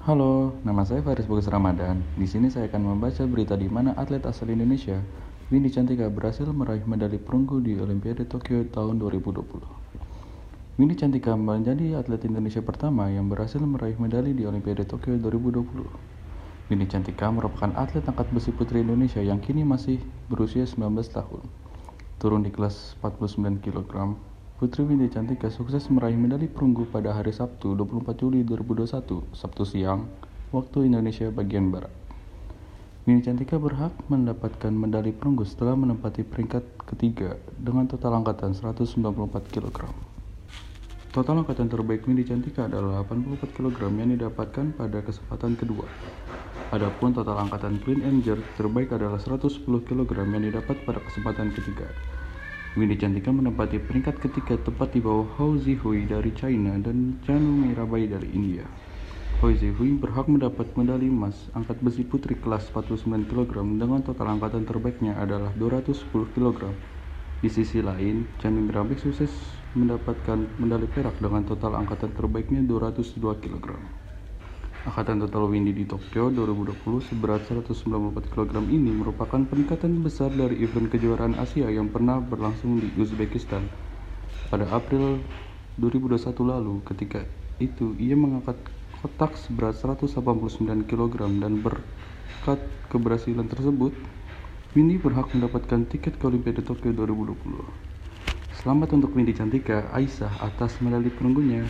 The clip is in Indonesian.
Halo, nama saya Faris Bagus Ramadan. Di sini saya akan membaca berita di mana atlet asal Indonesia, Windy Cantika berhasil meraih medali perunggu di Olimpiade Tokyo tahun 2020. Windy Cantika menjadi atlet Indonesia pertama yang berhasil meraih medali di Olimpiade Tokyo 2020. Windy Cantika merupakan atlet angkat besi putri Indonesia yang kini masih berusia 19 tahun. Turun di kelas 49 kg, Putri Windy Cantika sukses meraih medali perunggu pada hari Sabtu 24 Juli 2021, Sabtu siang, waktu Indonesia bagian Barat. Windy Cantika berhak mendapatkan medali perunggu setelah menempati peringkat ketiga dengan total angkatan 194 kg. Total angkatan terbaik Windy Cantika adalah 84 kg yang didapatkan pada kesempatan kedua. Adapun total angkatan clean and terbaik adalah 110 kg yang didapat pada kesempatan ketiga. Windy Cantika menempati peringkat ketiga tepat di bawah Hou Zihui dari China dan Chanu Mirabai dari India. Hou Zihui berhak mendapat medali emas angkat besi putri kelas 49 kg dengan total angkatan terbaiknya adalah 210 kg. Di sisi lain, Chanu Mirabai sukses mendapatkan medali perak dengan total angkatan terbaiknya 202 kg. Angkatan total Windy di Tokyo 2020 seberat 194 kg ini merupakan peningkatan besar dari event kejuaraan Asia yang pernah berlangsung di Uzbekistan pada April 2021 lalu. Ketika itu, ia mengangkat kotak seberat 189 kg dan berkat keberhasilan tersebut, Windy berhak mendapatkan tiket ke Olimpiade Tokyo 2020. Selamat untuk Windy Cantika Aisyah atas medali perunggunya.